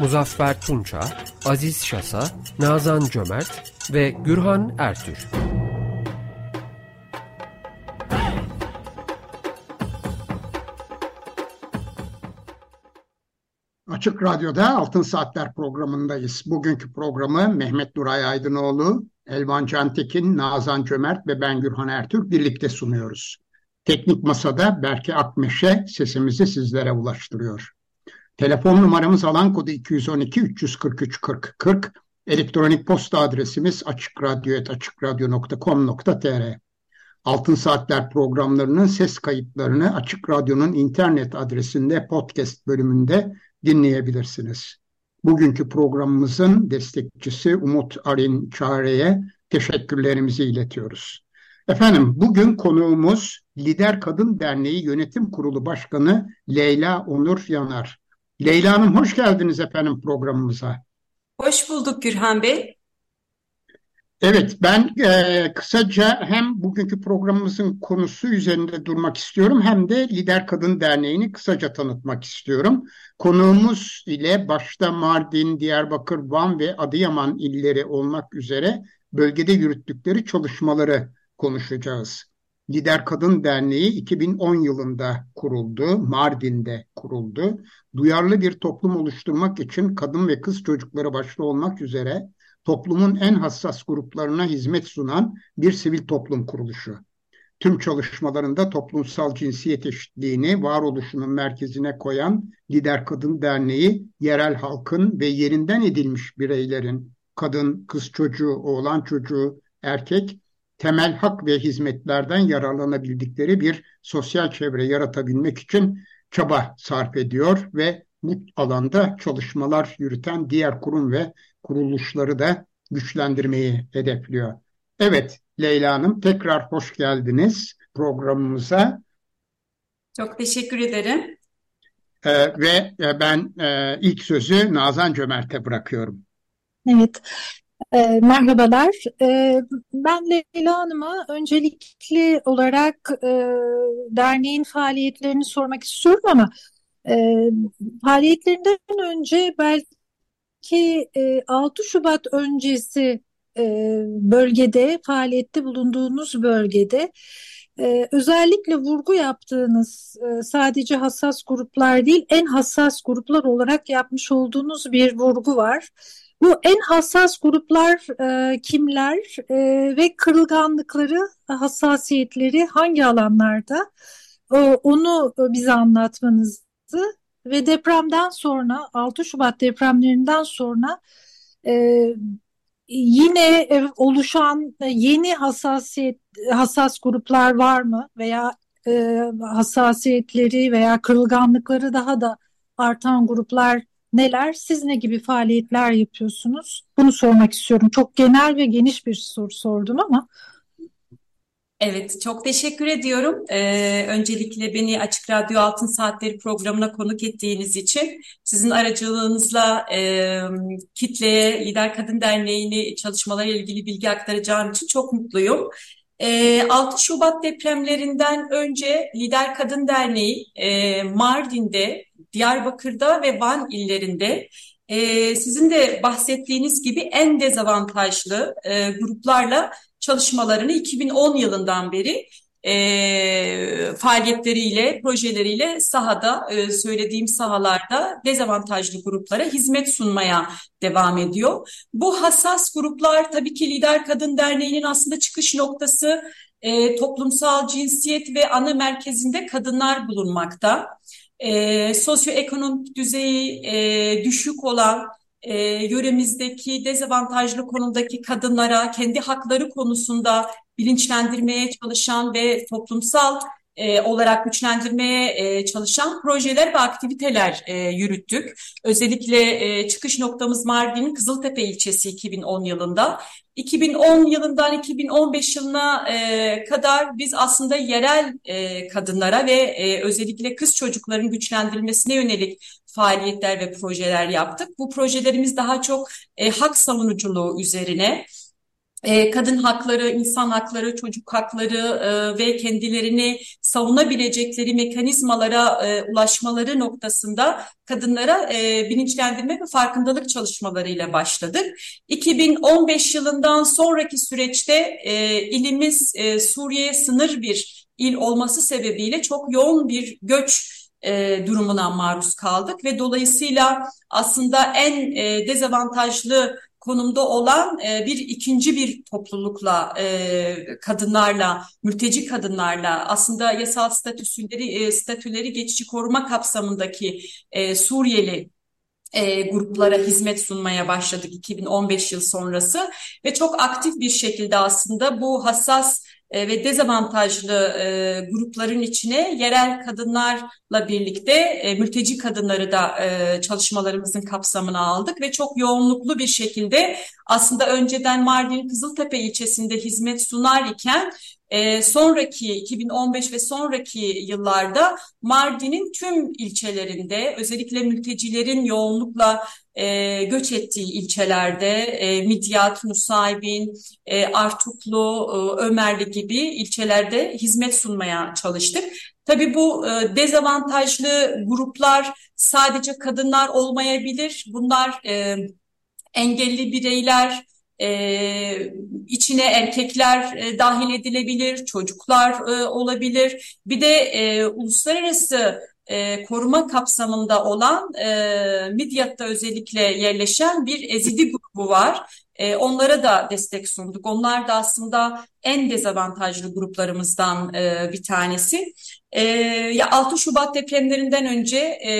Muzaffer Tunça, Aziz Şasa, Nazan Cömert ve Gürhan Ertür. Açık Radyo'da Altın Saatler programındayız. Bugünkü programı Mehmet Nuray Aydınoğlu, Elvan Cantekin, Nazan Cömert ve ben Gürhan Ertürk birlikte sunuyoruz. Teknik Masa'da Berke Akmeşe sesimizi sizlere ulaştırıyor. Telefon numaramız alan kodu 212 343 40 40. Elektronik posta adresimiz açıkradyo.com.tr Altın Saatler programlarının ses kayıtlarını Açık Radyo'nun internet adresinde podcast bölümünde dinleyebilirsiniz. Bugünkü programımızın destekçisi Umut Arin Çare'ye teşekkürlerimizi iletiyoruz. Efendim bugün konuğumuz Lider Kadın Derneği Yönetim Kurulu Başkanı Leyla Onur Yanar. Leyla Hanım hoş geldiniz efendim programımıza. Hoş bulduk Gürhan Bey. Evet, ben e, kısaca hem bugünkü programımızın konusu üzerinde durmak istiyorum hem de Lider Kadın Derneği'ni kısaca tanıtmak istiyorum. Konuğumuz ile başta Mardin, Diyarbakır, Van ve Adıyaman illeri olmak üzere bölgede yürüttükleri çalışmaları konuşacağız. Lider Kadın Derneği 2010 yılında kuruldu, Mardin'de kuruldu. Duyarlı bir toplum oluşturmak için kadın ve kız çocukları başta olmak üzere toplumun en hassas gruplarına hizmet sunan bir sivil toplum kuruluşu. Tüm çalışmalarında toplumsal cinsiyet eşitliğini varoluşunun merkezine koyan Lider Kadın Derneği, yerel halkın ve yerinden edilmiş bireylerin, kadın, kız çocuğu, oğlan çocuğu, erkek, temel hak ve hizmetlerden yararlanabildikleri bir sosyal çevre yaratabilmek için çaba sarf ediyor ve bu alanda çalışmalar yürüten diğer kurum ve kuruluşları da güçlendirmeyi hedefliyor. Evet Leyla Hanım tekrar hoş geldiniz programımıza. Çok teşekkür ederim. Ee, ve e, ben e, ilk sözü Nazan Cömert'e bırakıyorum. Evet, e, merhabalar. E, ben Leyla Hanım'a öncelikli olarak e, derneğin faaliyetlerini sormak istiyorum ama e, faaliyetlerinden önce belki ki e, 6 Şubat öncesi e, bölgede, faaliyette bulunduğunuz bölgede e, özellikle vurgu yaptığınız e, sadece hassas gruplar değil, en hassas gruplar olarak yapmış olduğunuz bir vurgu var. Bu en hassas gruplar e, kimler e, ve kırılganlıkları, hassasiyetleri hangi alanlarda? E, onu bize anlatmanızı ve depremden sonra 6 Şubat depremlerinden sonra e, yine e, oluşan yeni hassasiyet hassas gruplar var mı veya e, hassasiyetleri veya kırılganlıkları daha da artan gruplar neler? Siz ne gibi faaliyetler yapıyorsunuz? Bunu sormak istiyorum. Çok genel ve geniş bir soru sordum ama. Evet, çok teşekkür ediyorum. Ee, öncelikle beni Açık Radyo Altın Saatleri programına konuk ettiğiniz için sizin aracılığınızla e, kitleye Lider Kadın Derneği'ni çalışmalarıyla ilgili bilgi aktaracağım için çok mutluyum. E, 6 Şubat depremlerinden önce Lider Kadın Derneği e, Mardin'de, Diyarbakır'da ve Van illerinde e, sizin de bahsettiğiniz gibi en dezavantajlı e, gruplarla çalışmalarını 2010 yılından beri e, faaliyetleriyle, projeleriyle sahada, e, söylediğim sahalarda dezavantajlı gruplara hizmet sunmaya devam ediyor. Bu hassas gruplar tabii ki Lider Kadın Derneği'nin aslında çıkış noktası e, toplumsal cinsiyet ve ana merkezinde kadınlar bulunmakta. E, sosyoekonomik düzeyi e, düşük olan, e, yöremizdeki dezavantajlı konumdaki kadınlara kendi hakları konusunda bilinçlendirmeye çalışan ve toplumsal e, olarak güçlendirmeye e, çalışan projeler ve aktiviteler e, yürüttük. Özellikle e, çıkış noktamız Mardin'in Kızıltepe ilçesi 2010 yılında. 2010 yılından 2015 yılına e, kadar biz aslında yerel e, kadınlara ve e, özellikle kız çocukların güçlendirilmesine yönelik faaliyetler ve projeler yaptık. Bu projelerimiz daha çok e, hak savunuculuğu üzerine kadın hakları, insan hakları, çocuk hakları e, ve kendilerini savunabilecekleri mekanizmalara e, ulaşmaları noktasında kadınlara e, bilinçlendirme ve farkındalık çalışmalarıyla başladık. 2015 yılından sonraki süreçte ilimiz Suriye'ye sınır bir il olması sebebiyle çok yoğun bir göç durumuna maruz kaldık ve dolayısıyla aslında en dezavantajlı konumda olan e, bir ikinci bir toplulukla, e, kadınlarla, mülteci kadınlarla aslında yasal statüsleri, e, statüleri geçici koruma kapsamındaki e, Suriyeli e, gruplara hizmet sunmaya başladık 2015 yıl sonrası ve çok aktif bir şekilde aslında bu hassas e, ve dezavantajlı e, grupların içine yerel kadınlarla birlikte e, mülteci kadınları da e, çalışmalarımızın kapsamına aldık ve çok yoğunluklu bir şekilde aslında önceden Mardin Kızıltepe ilçesinde hizmet sunar iken e, sonraki 2015 ve sonraki yıllarda Mardin'in tüm ilçelerinde özellikle mültecilerin yoğunlukla e, göç ettiği ilçelerde e, Midyat, Nusaybin, e, Artuklu, e, Ömerli gibi ilçelerde hizmet sunmaya çalıştık. Tabii bu e, dezavantajlı gruplar sadece kadınlar olmayabilir. Bunlar e, engelli bireyler, e, içine erkekler e, dahil edilebilir, çocuklar e, olabilir. Bir de e, uluslararası e, koruma kapsamında olan e, Midyat'ta özellikle yerleşen bir Ezidi grubu var. E, onlara da destek sunduk. Onlar da aslında en dezavantajlı gruplarımızdan e, bir tanesi. E, ya 6 Şubat depremlerinden önce e,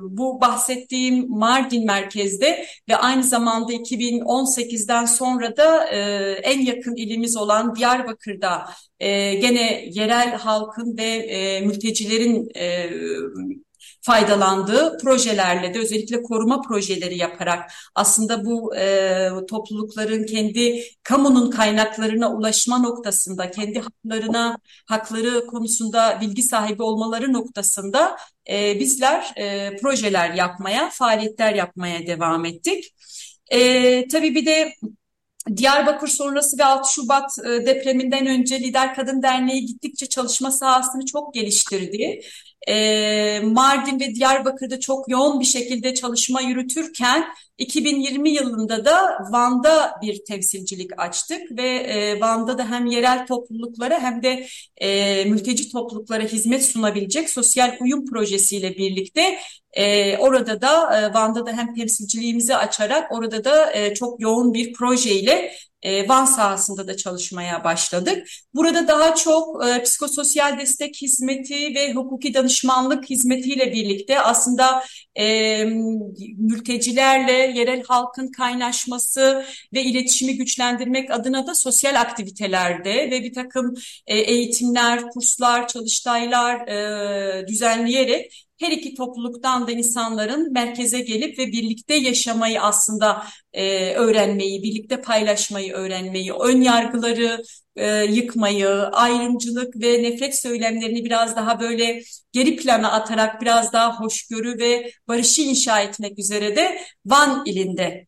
bu bahsettiğim Mardin merkezde ve aynı zamanda 2018'den sonra da e, en yakın ilimiz olan Diyarbakır'da e, gene yerel halkın ve e, mültecilerin e, faydalandığı projelerle de özellikle koruma projeleri yaparak aslında bu e, toplulukların kendi kamunun kaynaklarına ulaşma noktasında, kendi haklarına, hakları konusunda bilgi sahibi olmaları noktasında e, bizler e, projeler yapmaya, faaliyetler yapmaya devam ettik. E, tabii bir de Diyarbakır sonrası ve 6 Şubat e, depreminden önce Lider Kadın Derneği gittikçe çalışma sahasını çok geliştirdi Mardin ve Diyarbakır'da çok yoğun bir şekilde çalışma yürütürken 2020 yılında da Van'da bir temsilcilik açtık ve Van'da da hem yerel topluluklara hem de mülteci topluluklara hizmet sunabilecek sosyal uyum projesiyle birlikte orada da Van'da da hem temsilciliğimizi açarak orada da çok yoğun bir projeyle e, Van sahasında da çalışmaya başladık. Burada daha çok e, psikososyal destek hizmeti ve hukuki danışmanlık hizmetiyle birlikte aslında e, mültecilerle yerel halkın kaynaşması ve iletişimi güçlendirmek adına da sosyal aktivitelerde ve bir takım e, eğitimler, kurslar, çalıştaylar e, düzenleyerek her iki topluluktan da insanların merkeze gelip ve birlikte yaşamayı aslında e, öğrenmeyi, birlikte paylaşmayı öğrenmeyi, ön yargıları e, yıkmayı, ayrımcılık ve nefret söylemlerini biraz daha böyle geri plana atarak biraz daha hoşgörü ve barışı inşa etmek üzere de Van ilinde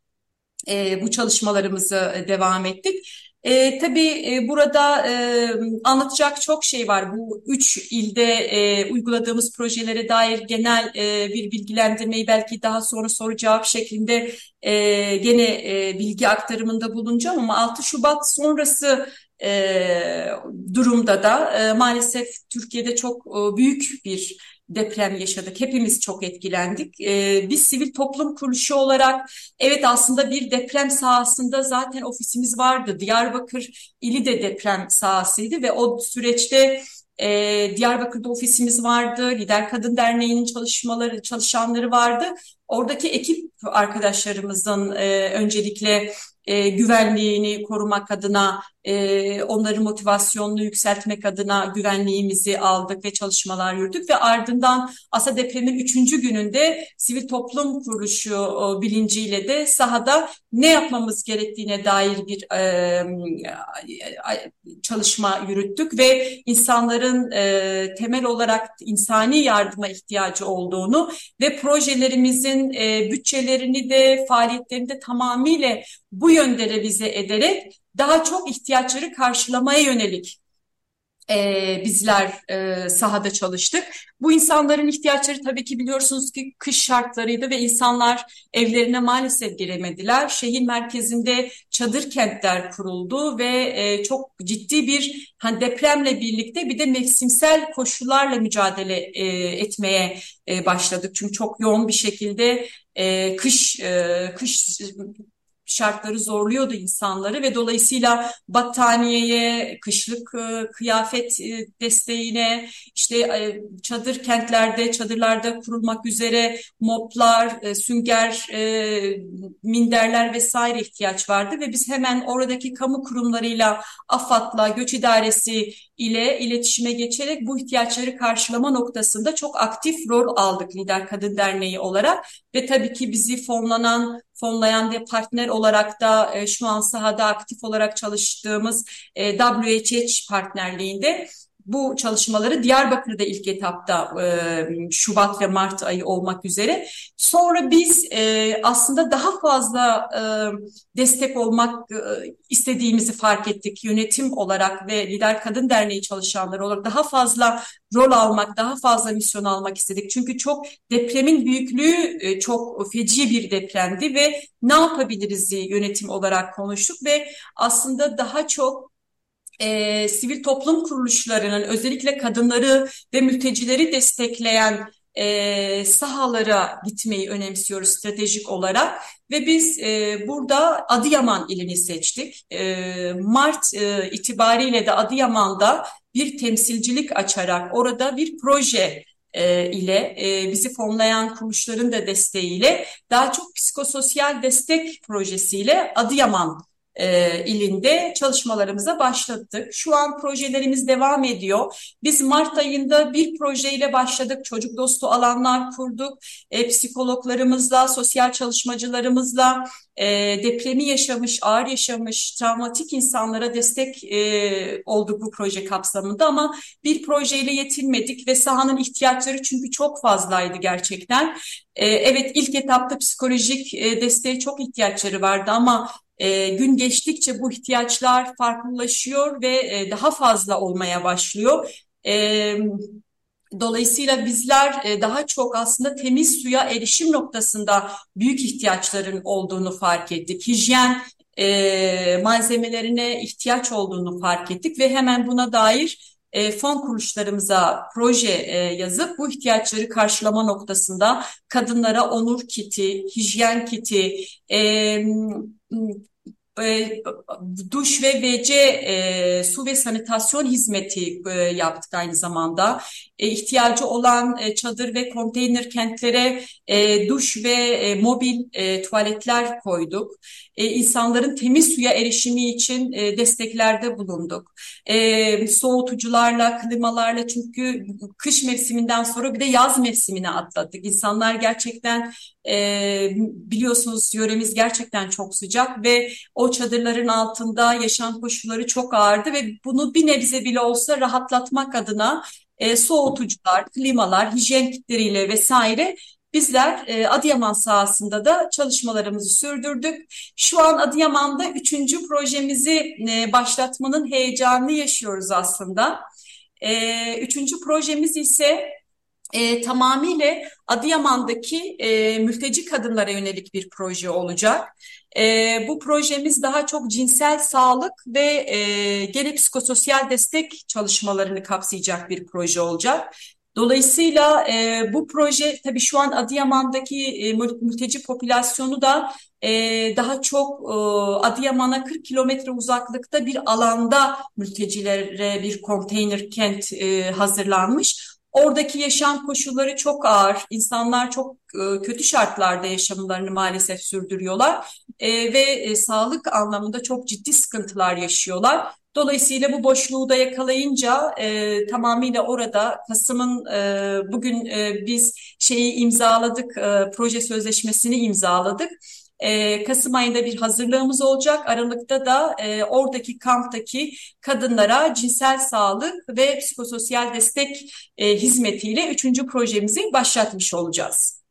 e, bu çalışmalarımızı devam ettik. E, tabii e, burada e, anlatacak çok şey var. Bu üç ilde e, uyguladığımız projelere dair genel e, bir bilgilendirmeyi belki daha sonra soru cevap şeklinde e, gene e, bilgi aktarımında bulunacağım ama 6 Şubat sonrası e, durumda da e, maalesef Türkiye'de çok e, büyük bir deprem yaşadık. Hepimiz çok etkilendik. Ee, biz sivil toplum kuruluşu olarak evet aslında bir deprem sahasında zaten ofisimiz vardı. Diyarbakır ili de deprem sahasıydı ve o süreçte e, Diyarbakır'da ofisimiz vardı. Lider Kadın Derneği'nin çalışmaları, çalışanları vardı. Oradaki ekip arkadaşlarımızın e, öncelikle e, güvenliğini korumak adına e, onların motivasyonunu yükseltmek adına güvenliğimizi aldık ve çalışmalar yürüttük ve ardından aslında depremin üçüncü gününde sivil toplum kuruluşu o, bilinciyle de sahada ne yapmamız gerektiğine dair bir e, çalışma yürüttük ve insanların e, temel olarak insani yardıma ihtiyacı olduğunu ve projelerimizin e, bütçelerini de faaliyetlerini de tamamıyla bu yönde revize ederek daha çok ihtiyaçları karşılamaya yönelik e, bizler e, sahada çalıştık. Bu insanların ihtiyaçları tabii ki biliyorsunuz ki kış şartlarıydı ve insanlar evlerine maalesef giremediler. Şehir merkezinde çadır kentler kuruldu ve e, çok ciddi bir hani depremle birlikte bir de mevsimsel koşullarla mücadele e, etmeye e, başladık. Çünkü çok yoğun bir şekilde e, kış e, kış şartları zorluyordu insanları ve dolayısıyla battaniyeye, kışlık e, kıyafet e, desteğine, işte e, çadır kentlerde, çadırlarda kurulmak üzere moplar, sünger, minderler vesaire ihtiyaç vardı ve biz hemen oradaki kamu kurumlarıyla, AFAD'la, Göç İdaresi ile iletişime geçerek bu ihtiyaçları karşılama noktasında çok aktif rol aldık Lider Kadın Derneği olarak ve tabii ki bizi fonlanan fonlayan ve partner olarak da e, şu an sahada aktif olarak çalıştığımız e, WHH partnerliğinde bu çalışmaları Diyarbakır'da ilk etapta e, Şubat ve Mart ayı olmak üzere. Sonra biz e, aslında daha fazla e, destek olmak e, istediğimizi fark ettik yönetim olarak ve Lider Kadın Derneği çalışanları olarak daha fazla rol almak, daha fazla misyon almak istedik. Çünkü çok depremin büyüklüğü e, çok feci bir depremdi ve ne yapabiliriz yönetim olarak konuştuk ve aslında daha çok e, sivil toplum kuruluşlarının özellikle kadınları ve mültecileri destekleyen e, sahalara gitmeyi önemsiyoruz stratejik olarak ve biz e, burada Adıyaman ilini seçtik. E, Mart e, itibariyle de Adıyaman'da bir temsilcilik açarak orada bir proje e, ile e, bizi fonlayan kuruluşların da desteğiyle daha çok psikososyal destek projesiyle Adıyaman e, ilinde çalışmalarımıza başladık. Şu an projelerimiz devam ediyor. Biz Mart ayında bir projeyle başladık. Çocuk dostu alanlar kurduk. E, psikologlarımızla, sosyal çalışmacılarımızla e, depremi yaşamış, ağır yaşamış, travmatik insanlara destek e, olduk bu proje kapsamında ama bir projeyle yetinmedik ve sahanın ihtiyaçları çünkü çok fazlaydı gerçekten. E, evet ilk etapta psikolojik e, desteğe çok ihtiyaçları vardı ama e, gün geçtikçe bu ihtiyaçlar farklılaşıyor ve e, daha fazla olmaya başlıyor. E, dolayısıyla bizler e, daha çok aslında temiz suya erişim noktasında büyük ihtiyaçların olduğunu fark ettik. Hijyen e, malzemelerine ihtiyaç olduğunu fark ettik ve hemen buna dair e, fon kuruluşlarımıza proje e, yazıp bu ihtiyaçları karşılama noktasında kadınlara onur kiti, hijyen kiti, e, e, duş ve WC e, su ve sanitasyon hizmeti e, yaptık aynı zamanda. E, ihtiyacı olan e, çadır ve konteyner kentlere e, duş ve e, mobil e, tuvaletler koyduk. E, insanların temiz suya erişimi için e, desteklerde bulunduk. E, soğutucularla, klimalarla çünkü kış mevsiminden sonra bir de yaz mevsimine atlattık. İnsanlar gerçekten e, biliyorsunuz yöremiz gerçekten çok sıcak ve o çadırların altında yaşam koşulları çok ağırdı ve bunu bir nebze bile olsa rahatlatmak adına e, soğutucular, klimalar, hijyen kitleriyle vesaire bizler e, Adıyaman sahasında da çalışmalarımızı sürdürdük. Şu an Adıyaman'da üçüncü projemizi e, başlatmanın heyecanını yaşıyoruz aslında. E, üçüncü projemiz ise e, tamamıyla Adıyaman'daki e, mülteci kadınlara yönelik bir proje olacak. E, bu projemiz daha çok cinsel sağlık ve e, gene psikososyal destek çalışmalarını kapsayacak bir proje olacak. Dolayısıyla e, bu proje tabii şu an Adıyaman'daki e, mülteci popülasyonu da e, daha çok e, Adıyaman'a 40 kilometre uzaklıkta bir alanda mültecilere bir konteyner kent e, hazırlanmış. Oradaki yaşam koşulları çok ağır. İnsanlar çok e, kötü şartlarda yaşamlarını maalesef sürdürüyorlar e, ve e, sağlık anlamında çok ciddi sıkıntılar yaşıyorlar. Dolayısıyla bu boşluğu da yakalayınca e, tamamıyla orada Kasım'ın e, bugün e, biz şeyi imzaladık, e, proje sözleşmesini imzaladık. E, Kasım ayında bir hazırlığımız olacak. Aralıkta da e, oradaki kamptaki kadınlara cinsel sağlık ve psikososyal destek e, hizmetiyle üçüncü projemizi başlatmış olacağız.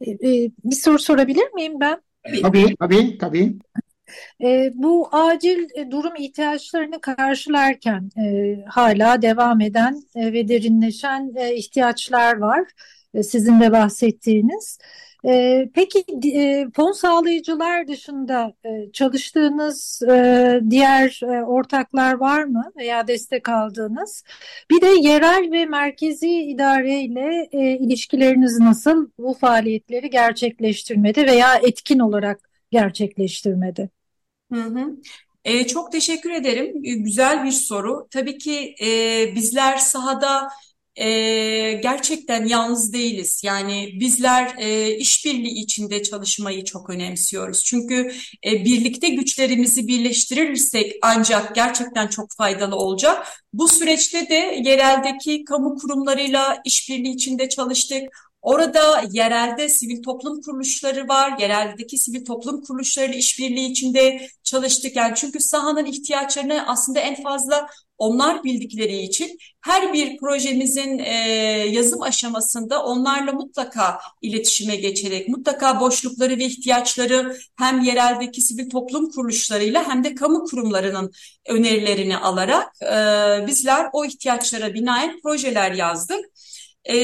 E, e, bir soru sorabilir miyim ben? Tabii, tabii, tabii. E, bu acil e, durum ihtiyaçlarını karşılarken e, hala devam eden e, ve derinleşen e, ihtiyaçlar var. E, sizin de bahsettiğiniz. E, peki e, fon sağlayıcılar dışında e, çalıştığınız e, diğer e, ortaklar var mı veya destek aldığınız? Bir de yerel ve merkezi idareyle e, ilişkileriniz nasıl bu faaliyetleri gerçekleştirmede veya etkin olarak gerçekleştirmede? Hı hı. E, çok teşekkür ederim. E, güzel bir soru. Tabii ki e, bizler sahada e, gerçekten yalnız değiliz. Yani bizler e, işbirliği içinde çalışmayı çok önemsiyoruz. Çünkü e, birlikte güçlerimizi birleştirirsek ancak gerçekten çok faydalı olacak. Bu süreçte de yereldeki kamu kurumlarıyla işbirliği içinde çalıştık. Orada yerelde sivil toplum kuruluşları var. Yereldeki sivil toplum kuruluşlarıyla işbirliği içinde çalıştık. Yani çünkü sahanın ihtiyaçlarını aslında en fazla onlar bildikleri için her bir projemizin e, yazım aşamasında onlarla mutlaka iletişime geçerek, mutlaka boşlukları ve ihtiyaçları hem yereldeki sivil toplum kuruluşlarıyla hem de kamu kurumlarının önerilerini alarak e, bizler o ihtiyaçlara binaen projeler yazdık. E,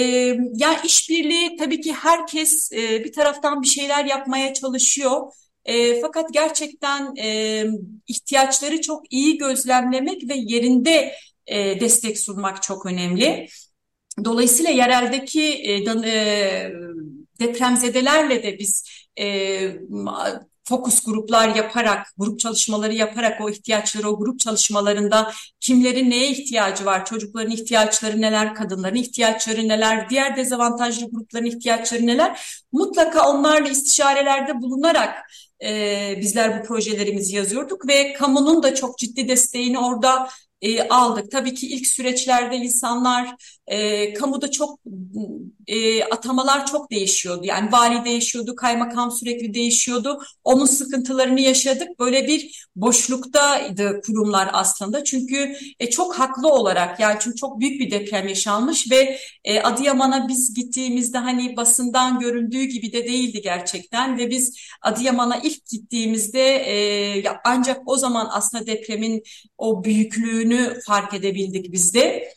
yani işbirliği tabii ki herkes e, bir taraftan bir şeyler yapmaya çalışıyor. E, fakat gerçekten e, ihtiyaçları çok iyi gözlemlemek ve yerinde e, destek sunmak çok önemli. Dolayısıyla yereldeki e, depremzedelerle de biz e, fokus gruplar yaparak, grup çalışmaları yaparak o ihtiyaçları o grup çalışmalarında kimlerin neye ihtiyacı var, çocukların ihtiyaçları neler, kadınların ihtiyaçları neler, diğer dezavantajlı grupların ihtiyaçları neler, mutlaka onlarla istişarelerde bulunarak e, bizler bu projelerimizi yazıyorduk ve kamunun da çok ciddi desteğini orada e, aldık. Tabii ki ilk süreçlerde insanlar e, kamuda çok e, atamalar çok değişiyordu. Yani vali değişiyordu, kaymakam sürekli değişiyordu. Onun sıkıntılarını yaşadık. Böyle bir boşluktaydı kurumlar aslında. Çünkü e, çok haklı olarak yani çünkü çok büyük bir deprem yaşanmış ve e, Adıyaman'a biz gittiğimizde hani basından görüldüğü gibi de değildi gerçekten ve biz Adıyaman'a ilk gittiğimizde e, ancak o zaman aslında depremin o büyüklüğünü fark edebildik biz de.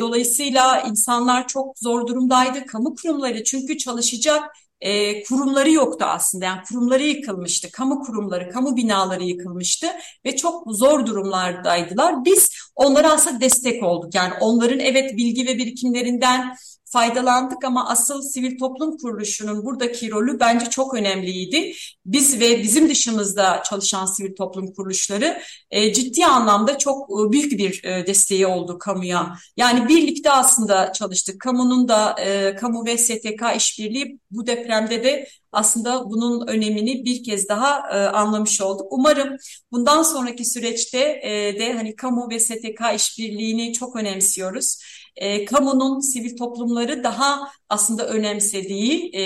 Dolayısıyla insanlar çok zor durumdaydı. Kamu kurumları çünkü çalışacak e, kurumları yoktu aslında. Yani kurumları yıkılmıştı. Kamu kurumları, kamu binaları yıkılmıştı ve çok zor durumlardaydılar. Biz onlara aslında destek olduk. Yani onların evet bilgi ve birikimlerinden faydalandık ama asıl sivil toplum kuruluşunun buradaki rolü bence çok önemliydi. Biz ve bizim dışımızda çalışan sivil toplum kuruluşları e, ciddi anlamda çok e, büyük bir e, desteği oldu kamuya. Yani birlikte aslında çalıştık. Kamunun da e, kamu ve STK işbirliği bu depremde de aslında bunun önemini bir kez daha e, anlamış olduk. Umarım bundan sonraki süreçte e, de hani kamu ve STK işbirliğini çok önemsiyoruz e, kamunun sivil toplumları daha aslında önemsediği e,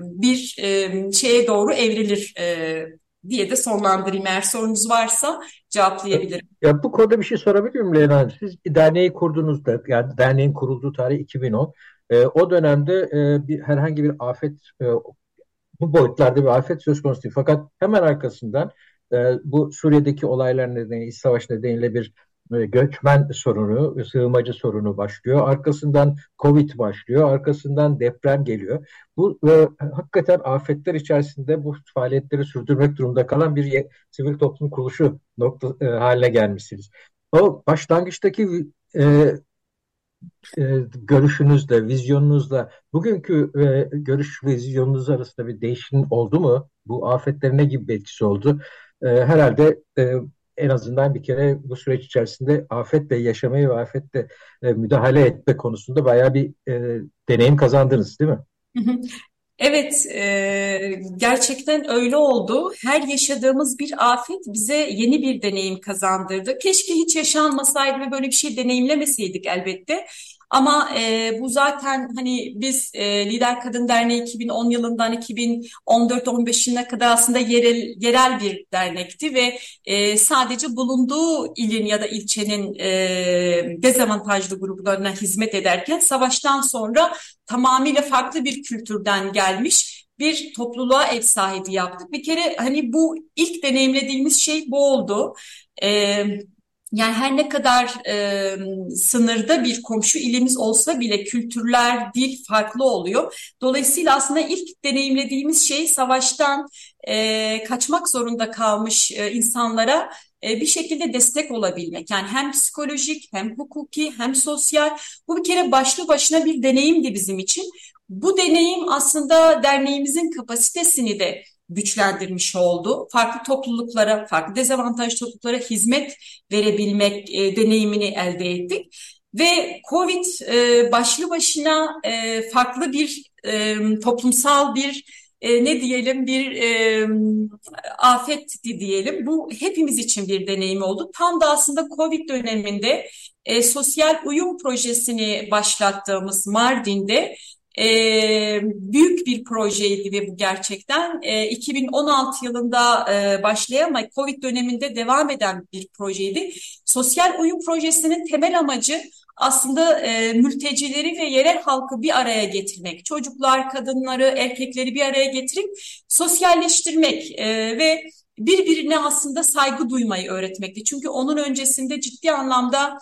bir e, şeye doğru evrilir e, diye de sonlandırayım. Eğer sorunuz varsa cevaplayabilirim. Ya bu konuda bir şey sorabilir miyim Leyla? Siz derneği kurduğunuzda, yani derneğin kurulduğu tarih 2010. E, o dönemde e, bir herhangi bir afet, e, bu boyutlarda bir afet söz konusu değil. Fakat hemen arkasından e, bu Suriye'deki olaylar nedeniyle, iç savaş nedeniyle bir göçmen sorunu, sığınmacı sorunu başlıyor. Arkasından Covid başlıyor. Arkasından deprem geliyor. Bu e, hakikaten afetler içerisinde bu faaliyetleri sürdürmek durumunda kalan bir sivil toplum kuruluşu nokta e, haline gelmişsiniz. O başlangıçtaki e, e, görüşünüzle, vizyonunuzla bugünkü e, görüş vizyonunuz arasında bir değişim oldu mu? Bu afetlerin ne gibi bir etkisi oldu? E, herhalde e, en azından bir kere bu süreç içerisinde afetle yaşamayı ve afetle e, müdahale etme konusunda bayağı bir e, deneyim kazandınız değil mi? Evet, e, gerçekten öyle oldu. Her yaşadığımız bir afet bize yeni bir deneyim kazandırdı. Keşke hiç yaşanmasaydı ve böyle bir şey deneyimlemeseydik elbette. Ama e, bu zaten hani biz e, Lider Kadın Derneği 2010 yılından 2014-15 yılına kadar aslında yerel, yerel bir dernekti ve e, sadece bulunduğu ilin ya da ilçenin e, dezavantajlı gruplarına hizmet ederken savaştan sonra tamamıyla farklı bir kültürden gelmiş bir topluluğa ev sahibi yaptık. Bir kere hani bu ilk deneyimlediğimiz şey bu oldu. Evet yani her ne kadar e, sınırda bir komşu ilimiz olsa bile kültürler, dil farklı oluyor. Dolayısıyla aslında ilk deneyimlediğimiz şey savaştan e, kaçmak zorunda kalmış e, insanlara e, bir şekilde destek olabilmek. Yani hem psikolojik hem hukuki hem sosyal bu bir kere başlı başına bir deneyimdi bizim için. Bu deneyim aslında derneğimizin kapasitesini de güçlendirmiş oldu. Farklı topluluklara, farklı dezavantajlı topluluklara hizmet verebilmek e, deneyimini elde ettik. Ve Covid e, başlı başına e, farklı bir e, toplumsal bir e, ne diyelim bir e, afetti diyelim. Bu hepimiz için bir deneyim oldu. Tam da aslında Covid döneminde e, sosyal uyum projesini başlattığımız Mardin'de e, büyük bir projeydi ve bu gerçekten e, 2016 yılında e, başlayan ama Covid döneminde devam eden bir projeydi. Sosyal uyum projesinin temel amacı aslında e, mültecileri ve yerel halkı bir araya getirmek, çocuklar, kadınları, erkekleri bir araya getirip sosyalleştirmek e, ve birbirine aslında saygı duymayı öğretmekti. Çünkü onun öncesinde ciddi anlamda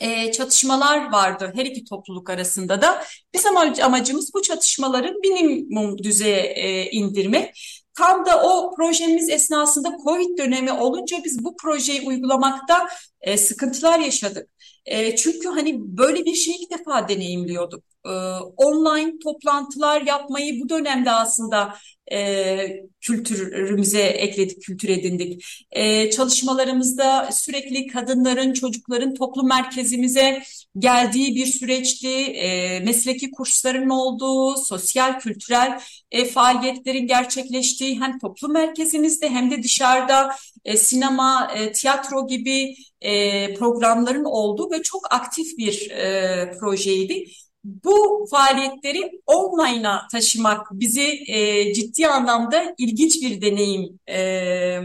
e, çatışmalar vardı her iki topluluk arasında da. Bizim amacımız bu çatışmaların minimum düzeye e, indirmek. Tam da o projemiz esnasında Covid dönemi olunca biz bu projeyi uygulamakta e, sıkıntılar yaşadık. E, çünkü hani böyle bir şeyi ilk defa deneyimliyorduk. E, online toplantılar yapmayı bu dönemde aslında e, kültürümüze ekledik, kültür edindik. E, çalışmalarımızda sürekli kadınların, çocukların toplum merkezimize geldiği bir süreçti. E, mesleki kursların olduğu, sosyal, kültürel e, faaliyetlerin gerçekleştiği hem toplum merkezimizde hem de dışarıda e, sinema, e, tiyatro gibi e, programların olduğu ve çok aktif bir e, projeydi bu faaliyetleri online'a taşımak bizi e, ciddi anlamda ilginç bir deneyim e,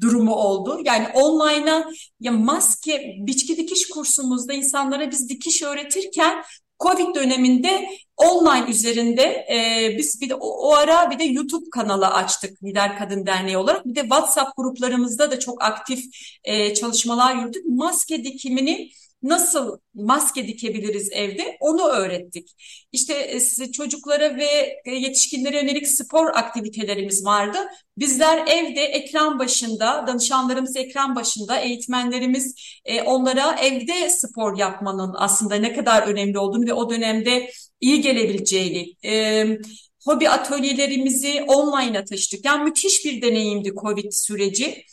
durumu oldu. Yani online'a ya maske, biçki dikiş kursumuzda insanlara biz dikiş öğretirken Covid döneminde online üzerinde e, biz bir de o, o ara bir de YouTube kanalı açtık Lider Kadın Derneği olarak. Bir de WhatsApp gruplarımızda da çok aktif e, çalışmalar yürüttük. Maske dikimini nasıl maske dikebiliriz evde onu öğrettik. İşte e, çocuklara ve e, yetişkinlere yönelik spor aktivitelerimiz vardı. Bizler evde ekran başında, danışanlarımız ekran başında, eğitmenlerimiz e, onlara evde spor yapmanın aslında ne kadar önemli olduğunu ve o dönemde iyi gelebileceğini, hobi atölyelerimizi online'a taşıdık. Yani müthiş bir deneyimdi COVID süreci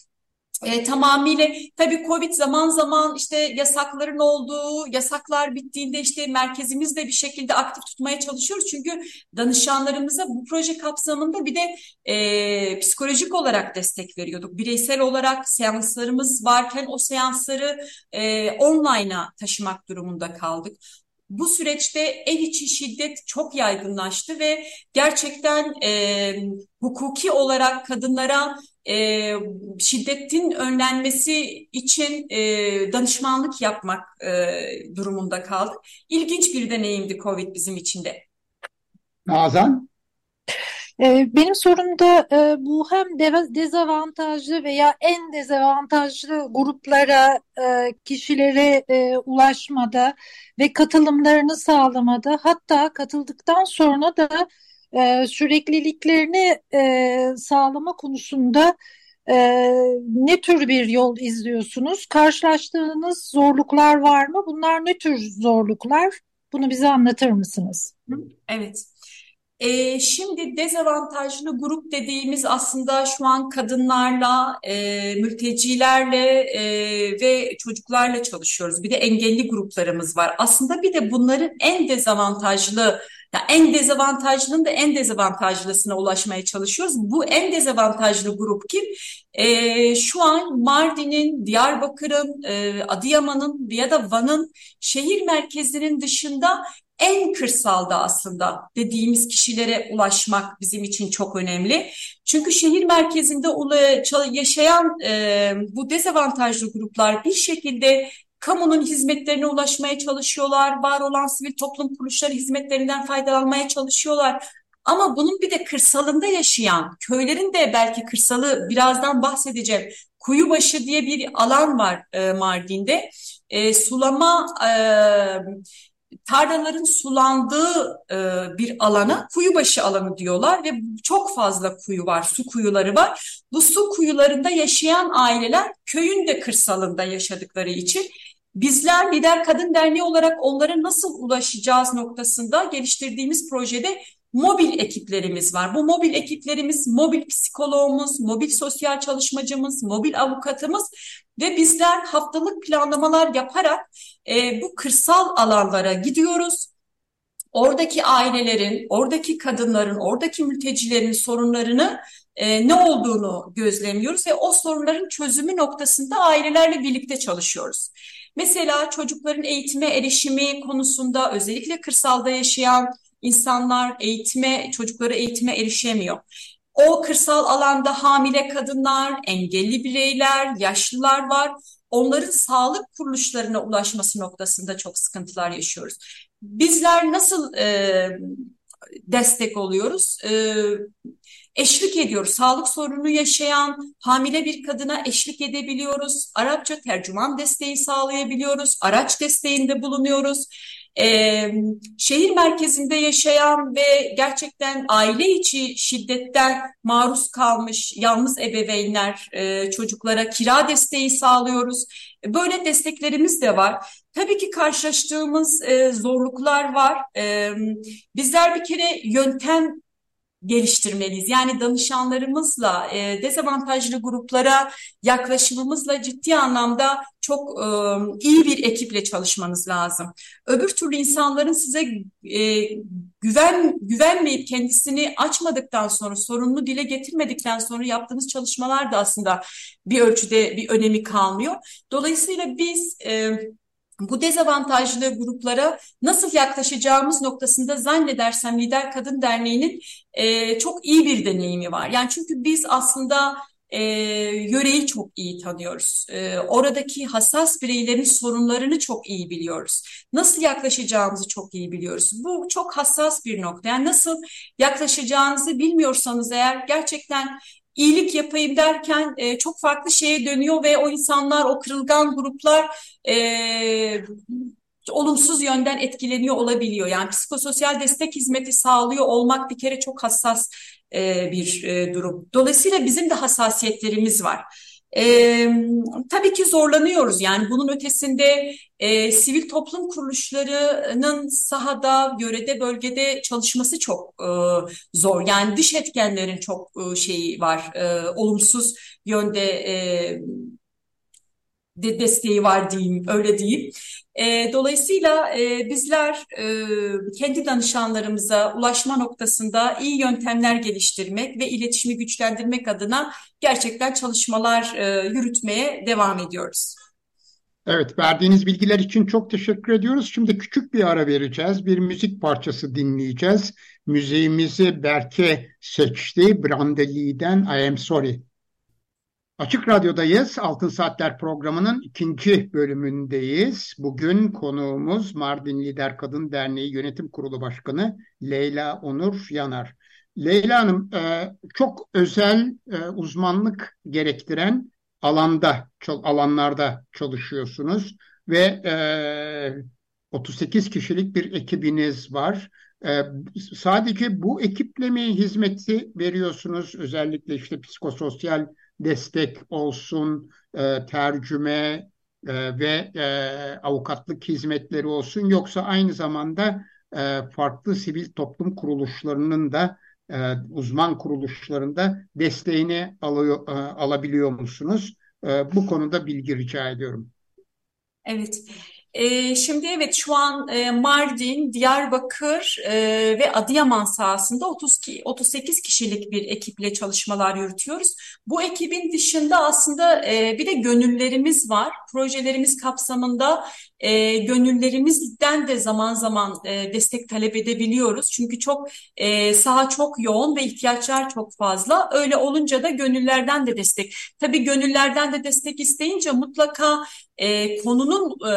e, tamamıyla tabii Covid zaman zaman işte yasakların olduğu, yasaklar bittiğinde işte merkezimizde bir şekilde aktif tutmaya çalışıyoruz. Çünkü danışanlarımıza bu proje kapsamında bir de e, psikolojik olarak destek veriyorduk. Bireysel olarak seanslarımız varken o seansları e, online'a taşımak durumunda kaldık. Bu süreçte ev içi şiddet çok yaygınlaştı ve gerçekten e, hukuki olarak kadınlara e, şiddetin önlenmesi için e, danışmanlık yapmak e, durumunda kaldık. İlginç bir deneyimdi COVID bizim için de. Nazan? E, benim sorum da e, bu hem dezavantajlı veya en dezavantajlı gruplara, e, kişilere ulaşmada ve katılımlarını sağlamada hatta katıldıktan sonra da e, sürekliliklerini e, sağlama konusunda e, ne tür bir yol izliyorsunuz? Karşılaştığınız zorluklar var mı? Bunlar ne tür zorluklar? Bunu bize anlatır mısınız? Evet. E, şimdi dezavantajlı grup dediğimiz aslında şu an kadınlarla, e, mültecilerle e, ve çocuklarla çalışıyoruz. Bir de engelli gruplarımız var. Aslında bir de bunların en dezavantajlı, yani en dezavantajlının da en dezavantajlısına ulaşmaya çalışıyoruz. Bu en dezavantajlı grup kim? E, şu an Mardin'in, Diyarbakır'ın, e, Adıyaman'ın ya da Van'ın şehir merkezinin dışında en kırsalda aslında dediğimiz kişilere ulaşmak bizim için çok önemli. Çünkü şehir merkezinde yaşayan e, bu dezavantajlı gruplar bir şekilde kamunun hizmetlerine ulaşmaya çalışıyorlar. Var olan sivil toplum kuruluşları hizmetlerinden faydalanmaya çalışıyorlar. Ama bunun bir de kırsalında yaşayan, köylerin de belki kırsalı birazdan bahsedeceğim. Kuyubaşı diye bir alan var e, Mardin'de. E, sulama e, tarlaların sulandığı e, bir alana kuyubaşı alanı diyorlar ve çok fazla kuyu var, su kuyuları var. Bu su kuyularında yaşayan aileler köyün de kırsalında yaşadıkları için bizler Lider Kadın Derneği olarak onlara nasıl ulaşacağız noktasında geliştirdiğimiz projede mobil ekiplerimiz var. Bu mobil ekiplerimiz mobil psikoloğumuz, mobil sosyal çalışmacımız, mobil avukatımız ve bizler haftalık planlamalar yaparak e, bu kırsal alanlara gidiyoruz. Oradaki ailelerin, oradaki kadınların, oradaki mültecilerin sorunlarını e, ne olduğunu gözlemliyoruz ve o sorunların çözümü noktasında ailelerle birlikte çalışıyoruz. Mesela çocukların eğitime erişimi konusunda özellikle kırsalda yaşayan insanlar eğitime, çocukları eğitime erişemiyor. O kırsal alanda hamile kadınlar, engelli bireyler, yaşlılar var. Onların sağlık kuruluşlarına ulaşması noktasında çok sıkıntılar yaşıyoruz. Bizler nasıl e, destek oluyoruz? E, eşlik ediyoruz. Sağlık sorunu yaşayan hamile bir kadına eşlik edebiliyoruz. Arapça tercüman desteği sağlayabiliyoruz. Araç desteğinde bulunuyoruz e, şehir merkezinde yaşayan ve gerçekten aile içi şiddetten maruz kalmış yalnız ebeveynler, e, çocuklara kira desteği sağlıyoruz. Böyle desteklerimiz de var. Tabii ki karşılaştığımız e, zorluklar var. E, bizler bir kere yöntem geliştirmeliyiz. Yani danışanlarımızla, e, dezavantajlı gruplara yaklaşımımızla ciddi anlamda çok e, iyi bir ekiple çalışmanız lazım. Öbür türlü insanların size e, güven güvenmeyip kendisini açmadıktan sonra, sorununu dile getirmedikten sonra yaptığınız çalışmalar da aslında bir ölçüde bir önemi kalmıyor. Dolayısıyla biz e, bu dezavantajlı gruplara nasıl yaklaşacağımız noktasında zannedersem Lider Kadın Derneği'nin e, çok iyi bir deneyimi var. Yani çünkü biz aslında e, yöreyi çok iyi tanıyoruz. E, oradaki hassas bireylerin sorunlarını çok iyi biliyoruz. Nasıl yaklaşacağımızı çok iyi biliyoruz. Bu çok hassas bir nokta. Yani nasıl yaklaşacağınızı bilmiyorsanız eğer gerçekten iyilik yapayım derken e, çok farklı şeye dönüyor ve o insanlar, o kırılgan gruplar e, olumsuz yönden etkileniyor olabiliyor. Yani psikososyal destek hizmeti sağlıyor olmak bir kere çok hassas e, bir e, durum. Dolayısıyla bizim de hassasiyetlerimiz var. E, tabii ki zorlanıyoruz yani bunun ötesinde e, sivil toplum kuruluşlarının sahada, yörede, bölgede çalışması çok e, zor. Yani dış etkenlerin çok e, şeyi var, e, olumsuz yönde e, de desteği var diyeyim, öyle diyeyim. E, dolayısıyla e, bizler e, kendi danışanlarımıza ulaşma noktasında iyi yöntemler geliştirmek ve iletişimi güçlendirmek adına gerçekten çalışmalar e, yürütmeye devam ediyoruz. Evet, verdiğiniz bilgiler için çok teşekkür ediyoruz. Şimdi küçük bir ara vereceğiz. Bir müzik parçası dinleyeceğiz. Müziğimizi Berke seçti. Brandeli'den I Am Sorry. Açık Radyo'dayız. Altın Saatler programının ikinci bölümündeyiz. Bugün konuğumuz Mardin Lider Kadın Derneği Yönetim Kurulu Başkanı Leyla Onur Yanar. Leyla Hanım e, çok özel e, uzmanlık gerektiren alanda alanlarda çalışıyorsunuz ve 38 e, kişilik bir ekibiniz var. Sadece bu ekiple mi hizmeti veriyorsunuz? Özellikle işte psikososyal destek olsun, e, tercüme e, ve e, avukatlık hizmetleri olsun yoksa aynı zamanda e, farklı sivil toplum kuruluşlarının da e, uzman kuruluşlarında desteğini alıyor, e, alabiliyor musunuz? E, bu konuda bilgi rica ediyorum. Evet. E, şimdi evet şu an e, Mardin, Diyarbakır e, ve Adıyaman sahasında 30 38 kişilik bir ekiple çalışmalar yürütüyoruz. Bu ekibin dışında aslında e, bir de gönüllerimiz var. Projelerimiz kapsamında e, gönüllerimizden de zaman zaman destek talep edebiliyoruz. Çünkü çok e, saha çok yoğun ve ihtiyaçlar çok fazla. Öyle olunca da gönüllerden de destek. Tabii gönüllerden de destek isteyince mutlaka e, konunun e,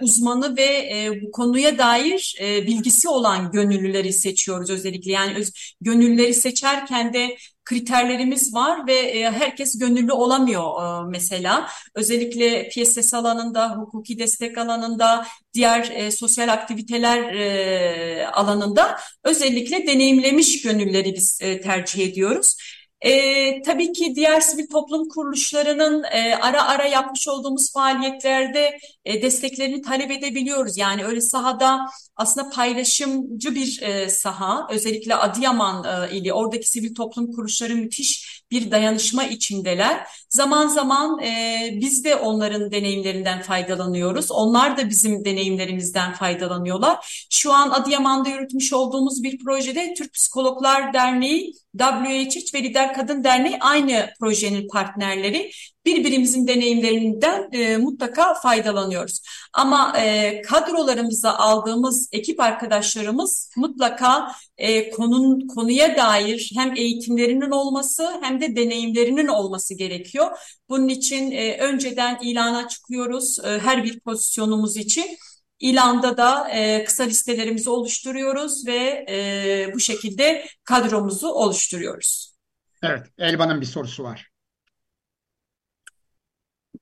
uzmanı ve e, bu konuya dair e, bilgisi olan gönüllüleri seçiyoruz özellikle. Yani öz, gönüllüleri seçerken de kriterlerimiz var ve e, herkes gönüllü olamıyor e, mesela. Özellikle PSS alanında, hukuki destek alanında, diğer e, sosyal aktiviteler e, alanında özellikle deneyimlemiş gönülleri biz e, tercih ediyoruz. E, tabii ki diğer sivil toplum kuruluşlarının e, ara ara yapmış olduğumuz faaliyetlerde e, desteklerini talep edebiliyoruz. Yani öyle sahada aslında paylaşımcı bir e, saha. Özellikle Adıyaman e, ili oradaki sivil toplum kuruluşları müthiş bir dayanışma içindeler. Zaman zaman e, biz de onların deneyimlerinden faydalanıyoruz. Onlar da bizim deneyimlerimizden faydalanıyorlar. Şu an Adıyaman'da yürütmüş olduğumuz bir projede Türk Psikologlar Derneği, WHH ve Lider Kadın Derneği aynı projenin partnerleri birbirimizin deneyimlerinden e, mutlaka faydalanıyoruz. Ama e, kadrolarımıza aldığımız ekip arkadaşlarımız mutlaka e, konun konuya dair hem eğitimlerinin olması hem de deneyimlerinin olması gerekiyor. Bunun için e, önceden ilana çıkıyoruz e, her bir pozisyonumuz için. İlanda da e, kısa listelerimizi oluşturuyoruz ve e, bu şekilde kadromuzu oluşturuyoruz. Evet, Elvan'ın bir sorusu var.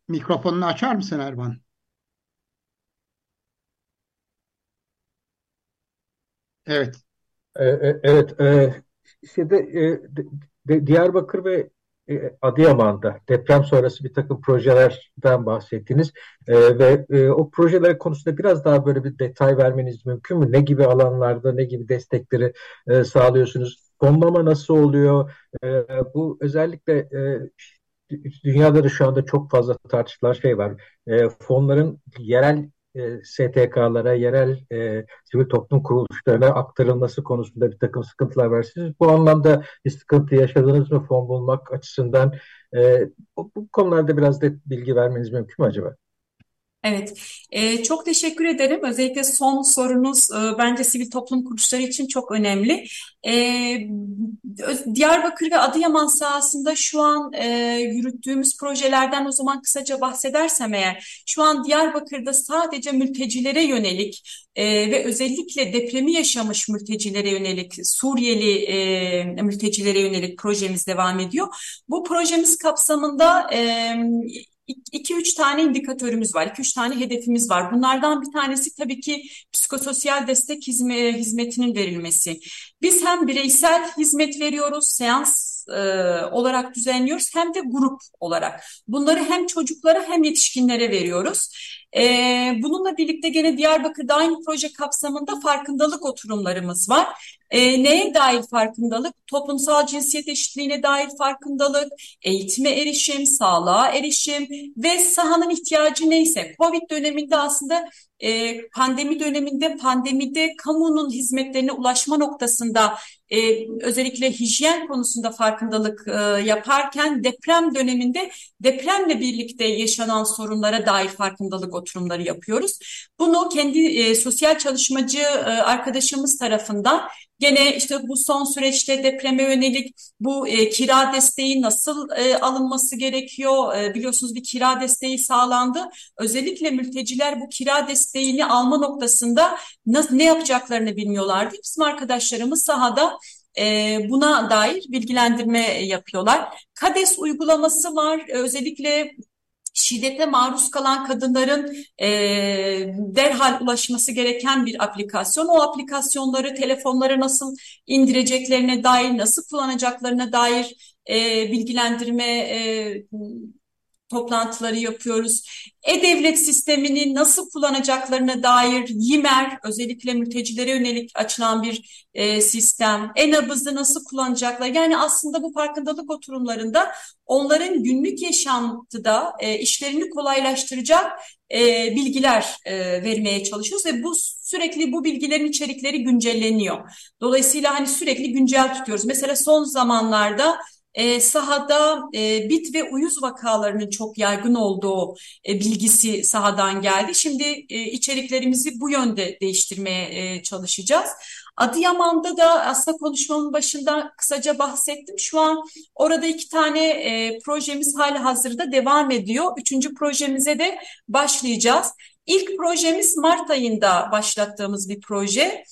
Mikrofonunu açar mısın Erman? Evet. E, e, evet. E, şeyde, e, de, Diyarbakır ve e, Adıyaman'da deprem sonrası bir takım projelerden bahsettiniz e, ve e, o projeler konusunda biraz daha böyle bir detay vermeniz mümkün mü? Ne gibi alanlarda, ne gibi destekleri e, sağlıyorsunuz? Fonlama nasıl oluyor? E, bu özellikle e, dünyada da şu anda çok fazla tartışılan şey var. E, fonların yerel e, STK'lara, yerel e, sivil toplum kuruluşlarına aktarılması konusunda bir takım sıkıntılar var. Siz bu anlamda bir sıkıntı yaşadınız mı fon bulmak açısından? E, bu, bu konularda biraz da bilgi vermeniz mümkün mü acaba? Evet, e, çok teşekkür ederim. Özellikle son sorunuz e, bence sivil toplum kuruluşları için çok önemli. E, Diyarbakır ve Adıyaman sahasında şu an e, yürüttüğümüz projelerden o zaman kısaca bahsedersem eğer, şu an Diyarbakır'da sadece mültecilere yönelik e, ve özellikle depremi yaşamış mültecilere yönelik, Suriyeli e, mültecilere yönelik projemiz devam ediyor. Bu projemiz kapsamında e, iki üç tane indikatörümüz var, iki üç tane hedefimiz var. Bunlardan bir tanesi tabii ki psikososyal destek hizmetinin verilmesi. Biz hem bireysel hizmet veriyoruz, seans e, olarak düzenliyoruz hem de grup olarak. Bunları hem çocuklara hem yetişkinlere veriyoruz. E, bununla birlikte gene Diyarbakır'da aynı proje kapsamında farkındalık oturumlarımız var. E, neye dair farkındalık? Toplumsal cinsiyet eşitliğine dair farkındalık, eğitime erişim, sağlığa erişim ve sahanın ihtiyacı neyse. Covid döneminde aslında e, pandemi döneminde pandemide kamunun hizmetlerine ulaşma noktasında e, özellikle hijyen konusunda farkındalık e, yaparken deprem döneminde depremle birlikte yaşanan sorunlara dair farkındalık oturumları yapıyoruz. Bunu kendi e, sosyal çalışmacı e, arkadaşımız tarafından Gene işte bu son süreçte depreme yönelik bu e, kira desteği nasıl e, alınması gerekiyor? E, biliyorsunuz bir kira desteği sağlandı. Özellikle mülteciler bu kira desteğini alma noktasında ne yapacaklarını bilmiyorlardı. Bizim arkadaşlarımız sahada e, buna dair bilgilendirme yapıyorlar. KADES uygulaması var. Özellikle şiddete maruz kalan kadınların e, derhal ulaşması gereken bir aplikasyon. O aplikasyonları telefonlara nasıl indireceklerine dair, nasıl kullanacaklarına dair e, bilgilendirme e, toplantıları yapıyoruz. E-Devlet sistemini nasıl kullanacaklarına dair YİMER, özellikle mültecilere yönelik açılan bir e, sistem, e-nabızı nasıl kullanacaklar? Yani aslında bu farkındalık oturumlarında onların günlük yaşantıda e, işlerini kolaylaştıracak e, bilgiler e, vermeye çalışıyoruz ve bu sürekli bu bilgilerin içerikleri güncelleniyor. Dolayısıyla hani sürekli güncel tutuyoruz. Mesela son zamanlarda e, sahada e, bit ve uyuz vakalarının çok yaygın olduğu e, bilgisi sahadan geldi. Şimdi e, içeriklerimizi bu yönde değiştirmeye e, çalışacağız. Adıyaman'da da aslında konuşmamın başında kısaca bahsettim. Şu an orada iki tane e, projemiz hali hazırda devam ediyor. Üçüncü projemize de başlayacağız. İlk projemiz Mart ayında başlattığımız bir proje.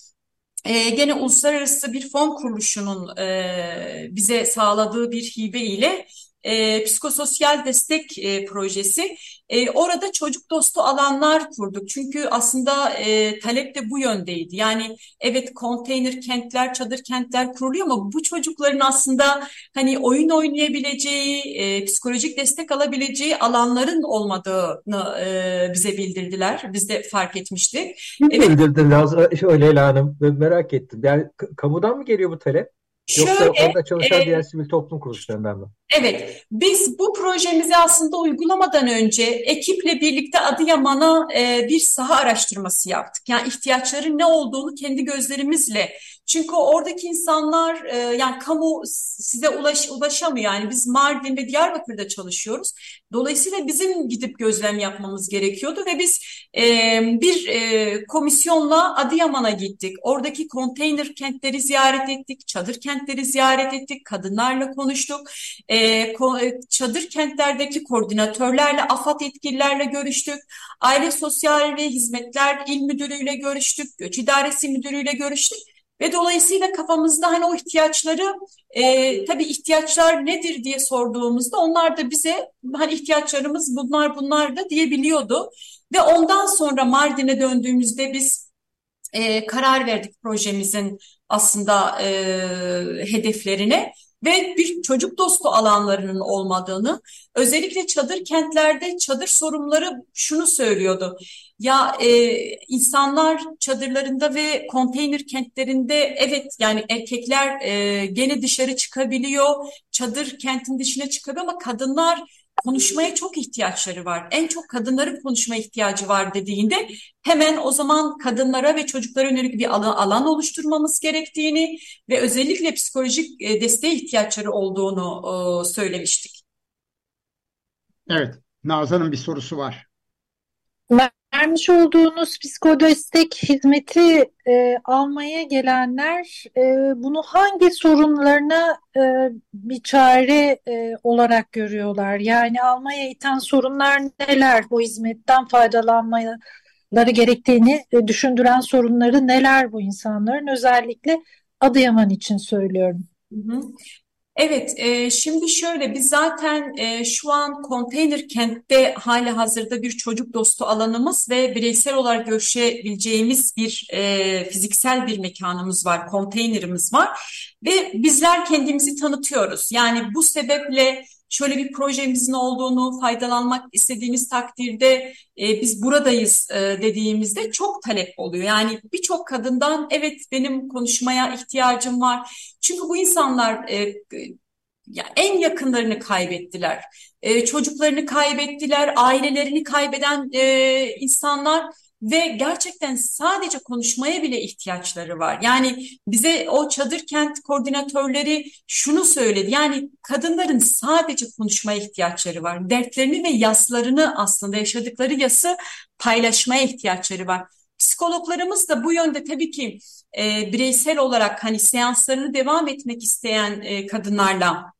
E, gene uluslararası bir fon kuruluşunun e, bize sağladığı bir hibe ile e, psikososyal destek e, projesi. E, orada çocuk dostu alanlar kurduk. Çünkü aslında e, talep de bu yöndeydi. Yani evet konteyner kentler, çadır kentler kuruluyor ama bu çocukların aslında hani oyun oynayabileceği, e, psikolojik destek alabileceği alanların olmadığını e, bize bildirdiler. Biz de fark etmiştik. Kim evet. bildirdi Lazım, Leyla Hanım? Ben merak ettim. Yani kamudan mı geliyor bu talep? Yoksa Şöyle, orada çalışan e, diğer sivil toplum kuruluşlarından mı? Evet, biz bu projemizi aslında uygulamadan önce ekiple birlikte Adıyaman'a e, bir saha araştırması yaptık. Yani ihtiyaçların ne olduğunu kendi gözlerimizle. Çünkü oradaki insanlar e, yani kamu size ulaş, ulaşamıyor. Yani biz Mardin ve Diyarbakır'da çalışıyoruz. Dolayısıyla bizim gidip gözlem yapmamız gerekiyordu ve biz e, bir e, komisyonla Adıyaman'a gittik. Oradaki konteyner kentleri ziyaret ettik, çadır kentleri ziyaret ettik, kadınlarla konuştuk. E, çadır kentlerdeki koordinatörlerle, AFAD yetkililerle görüştük. Aile Sosyal ve Hizmetler İl Müdürü'yle görüştük. Göç İdaresi Müdürü'yle görüştük. Ve dolayısıyla kafamızda hani o ihtiyaçları e, tabii ihtiyaçlar nedir diye sorduğumuzda onlar da bize hani ihtiyaçlarımız bunlar bunlar da diyebiliyordu. Ve ondan sonra Mardin'e döndüğümüzde biz e, karar verdik projemizin aslında e, hedeflerine ve bir çocuk dostu alanlarının olmadığını, özellikle çadır kentlerde çadır sorumluları şunu söylüyordu. Ya e, insanlar çadırlarında ve konteyner kentlerinde evet yani erkekler e, gene dışarı çıkabiliyor, çadır kentin dışına çıkabiliyor ama kadınlar konuşmaya çok ihtiyaçları var. En çok kadınların konuşma ihtiyacı var dediğinde hemen o zaman kadınlara ve çocuklara yönelik bir alan, alan oluşturmamız gerektiğini ve özellikle psikolojik e, desteğe ihtiyaçları olduğunu söylemiştik. Evet, Nazan'ın bir sorusu var. Vermiş olduğunuz psikodestek hizmeti e, almaya gelenler e, bunu hangi sorunlarına e, bir çare e, olarak görüyorlar? Yani almaya iten sorunlar neler? Bu hizmetten faydalanmaları gerektiğini e, düşündüren sorunları neler bu insanların? Özellikle Adıyaman için söylüyorum. Evet, e, şimdi şöyle biz zaten e, şu an konteyner kentte hali hazırda bir çocuk dostu alanımız ve bireysel olarak görüşebileceğimiz bir e, fiziksel bir mekanımız var, konteynerimiz var ve bizler kendimizi tanıtıyoruz. Yani bu sebeple şöyle bir projemizin olduğunu faydalanmak istediğiniz takdirde e, biz buradayız e, dediğimizde çok talep oluyor. Yani birçok kadından evet benim konuşmaya ihtiyacım var. Çünkü bu insanlar e, ya en yakınlarını kaybettiler. E, çocuklarını kaybettiler, ailelerini kaybeden e, insanlar ve gerçekten sadece konuşmaya bile ihtiyaçları var. Yani bize o çadır kent koordinatörleri şunu söyledi. Yani kadınların sadece konuşmaya ihtiyaçları var. Dertlerini ve yaslarını aslında yaşadıkları yası paylaşmaya ihtiyaçları var. Psikologlarımız da bu yönde tabii ki e, bireysel olarak hani seanslarını devam etmek isteyen e, kadınlarla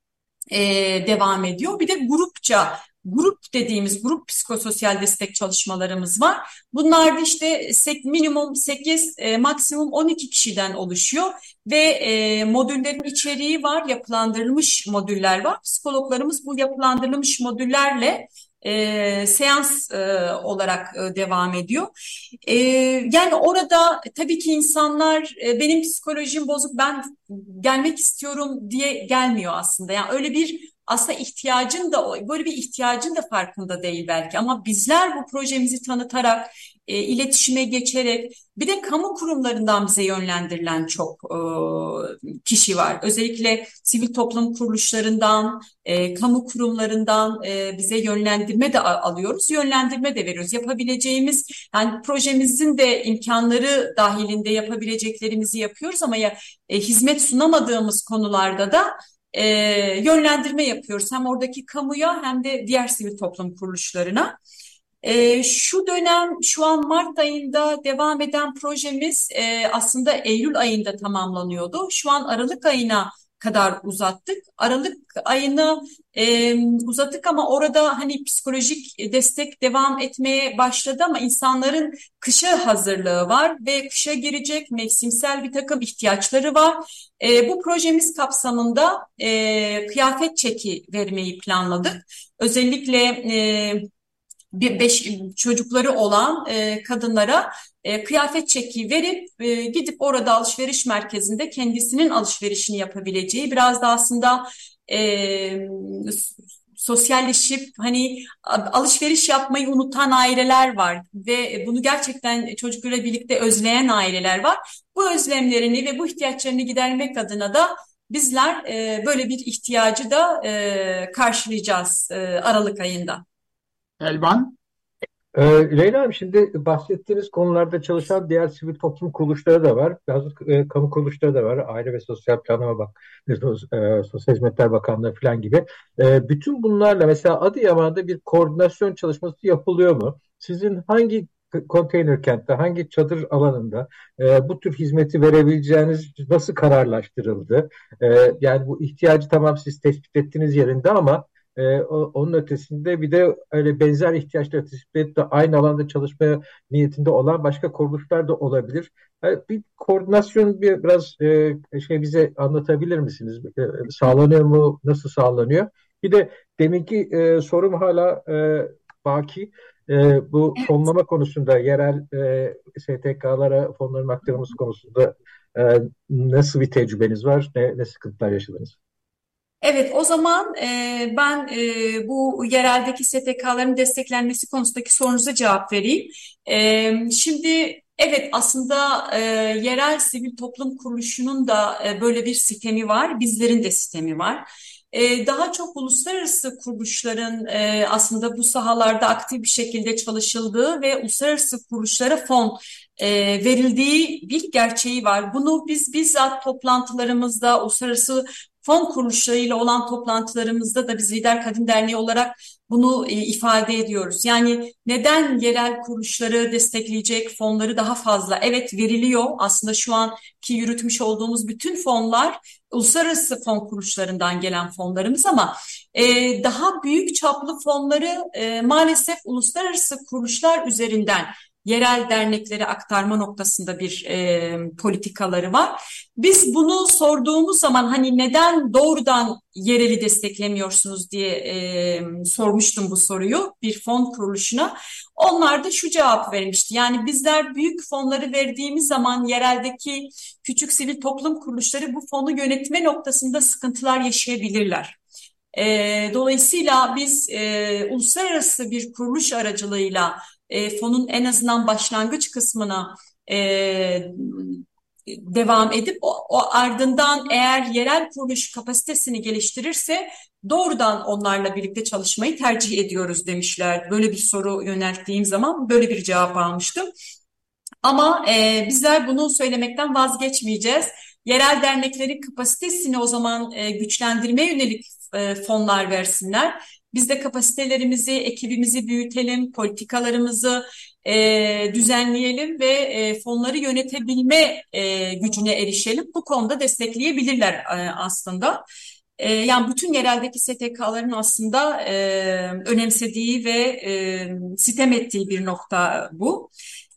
e, devam ediyor. Bir de grupça grup dediğimiz grup psikososyal destek çalışmalarımız var. Bunlar da işte minimum 8 e, maksimum 12 kişiden oluşuyor ve e, modüllerin içeriği var, yapılandırılmış modüller var. Psikologlarımız bu yapılandırılmış modüllerle e, seans e, olarak e, devam ediyor. E, yani orada tabii ki insanlar e, benim psikolojim bozuk ben gelmek istiyorum diye gelmiyor aslında. Yani öyle bir aslında ihtiyacın da böyle bir ihtiyacın da farkında değil belki ama bizler bu projemizi tanıtarak e, iletişime geçerek bir de kamu kurumlarından bize yönlendirilen çok e, kişi var. Özellikle sivil toplum kuruluşlarından, e, kamu kurumlarından e, bize yönlendirme de alıyoruz, yönlendirme de veriyoruz. Yapabileceğimiz yani projemizin de imkanları dahilinde yapabileceklerimizi yapıyoruz ama ya e, hizmet sunamadığımız konularda da e, yönlendirme yapıyoruz. Hem oradaki kamuya hem de diğer sivil toplum kuruluşlarına. E, şu dönem şu an Mart ayında devam eden projemiz e, aslında Eylül ayında tamamlanıyordu. Şu an Aralık ayına kadar uzattık. Aralık ayını e, uzattık ama orada hani psikolojik destek devam etmeye başladı ama insanların kışa hazırlığı var ve kışa girecek mevsimsel bir takım ihtiyaçları var. E, bu projemiz kapsamında e, kıyafet çeki vermeyi planladık. Özellikle e, bir beş çocukları olan e, kadınlara e, kıyafet çeki verip e, gidip orada alışveriş merkezinde kendisinin alışverişini yapabileceği biraz da aslında e, sosyalleşip hani alışveriş yapmayı unutan aileler var ve bunu gerçekten çocuklarla birlikte özleyen aileler var. Bu özlemlerini ve bu ihtiyaçlarını gidermek adına da bizler e, böyle bir ihtiyacı da e, karşılayacağız e, Aralık ayında. Elvan? Ee, Leyla Hanım şimdi bahsettiğiniz konularda çalışan diğer sivil toplum kuruluşları da var. Bazı e, kamu kuruluşları da var. Aile ve Sosyal Planlama Bak, e, Sosyal Hizmetler Bakanlığı falan gibi. E, bütün bunlarla mesela Adıyaman'da bir koordinasyon çalışması yapılıyor mu? Sizin hangi konteyner kentte, hangi çadır alanında e, bu tür hizmeti verebileceğiniz nasıl kararlaştırıldı? E, yani bu ihtiyacı tamam siz tespit ettiğiniz yerinde ama e, onun ötesinde bir de öyle benzer ihtiyaçları tespit de aynı alanda çalışmaya niyetinde olan başka kuruluşlar da olabilir. Yani bir koordinasyon bir biraz e, şey bize anlatabilir misiniz? E, sağlanıyor mu? Nasıl sağlanıyor? Bir de deminki e, sorum hala e, baki. E, bu fonlama konusunda yerel e, STK'lara fonların aktarılması konusunda e, nasıl bir tecrübeniz var? Ne, ne sıkıntılar yaşadınız? Evet, o zaman e, ben e, bu yereldeki STK'ların desteklenmesi konusundaki sorunuza cevap vereyim. E, şimdi evet aslında e, yerel sivil toplum kuruluşunun da e, böyle bir sistemi var, bizlerin de sistemi var. E, daha çok uluslararası kuruluşların e, aslında bu sahalarda aktif bir şekilde çalışıldığı ve uluslararası kuruluşlara fon e, verildiği bir gerçeği var. Bunu biz bizzat toplantılarımızda, uluslararası fon kuruluşlarıyla olan toplantılarımızda da biz Lider Kadın Derneği olarak bunu e, ifade ediyoruz. Yani neden yerel kuruluşları destekleyecek fonları daha fazla? Evet veriliyor. Aslında şu anki yürütmüş olduğumuz bütün fonlar uluslararası fon kuruluşlarından gelen fonlarımız ama e, daha büyük çaplı fonları e, maalesef uluslararası kuruluşlar üzerinden yerel derneklere aktarma noktasında bir e, politikaları var. Biz bunu sorduğumuz zaman hani neden doğrudan yereli desteklemiyorsunuz diye e, sormuştum bu soruyu bir fon kuruluşuna. Onlar da şu cevap vermişti. Yani bizler büyük fonları verdiğimiz zaman yereldeki küçük sivil toplum kuruluşları bu fonu yönetme noktasında sıkıntılar yaşayabilirler. E, dolayısıyla biz e, uluslararası bir kuruluş aracılığıyla e, fonun en azından başlangıç kısmına e, devam edip o, o ardından eğer yerel kuruluş kapasitesini geliştirirse doğrudan onlarla birlikte çalışmayı tercih ediyoruz demişler. Böyle bir soru yönelttiğim zaman böyle bir cevap almıştım. Ama e, bizler bunu söylemekten vazgeçmeyeceğiz. Yerel derneklerin kapasitesini o zaman e, güçlendirmeye yönelik e, fonlar versinler. Biz de kapasitelerimizi, ekibimizi büyütelim, politikalarımızı e, düzenleyelim ve e, fonları yönetebilme e, gücüne erişelim. Bu konuda destekleyebilirler e, aslında. E, yani bütün yereldeki STK'ların aslında e, önemsediği ve e, sitem ettiği bir nokta bu.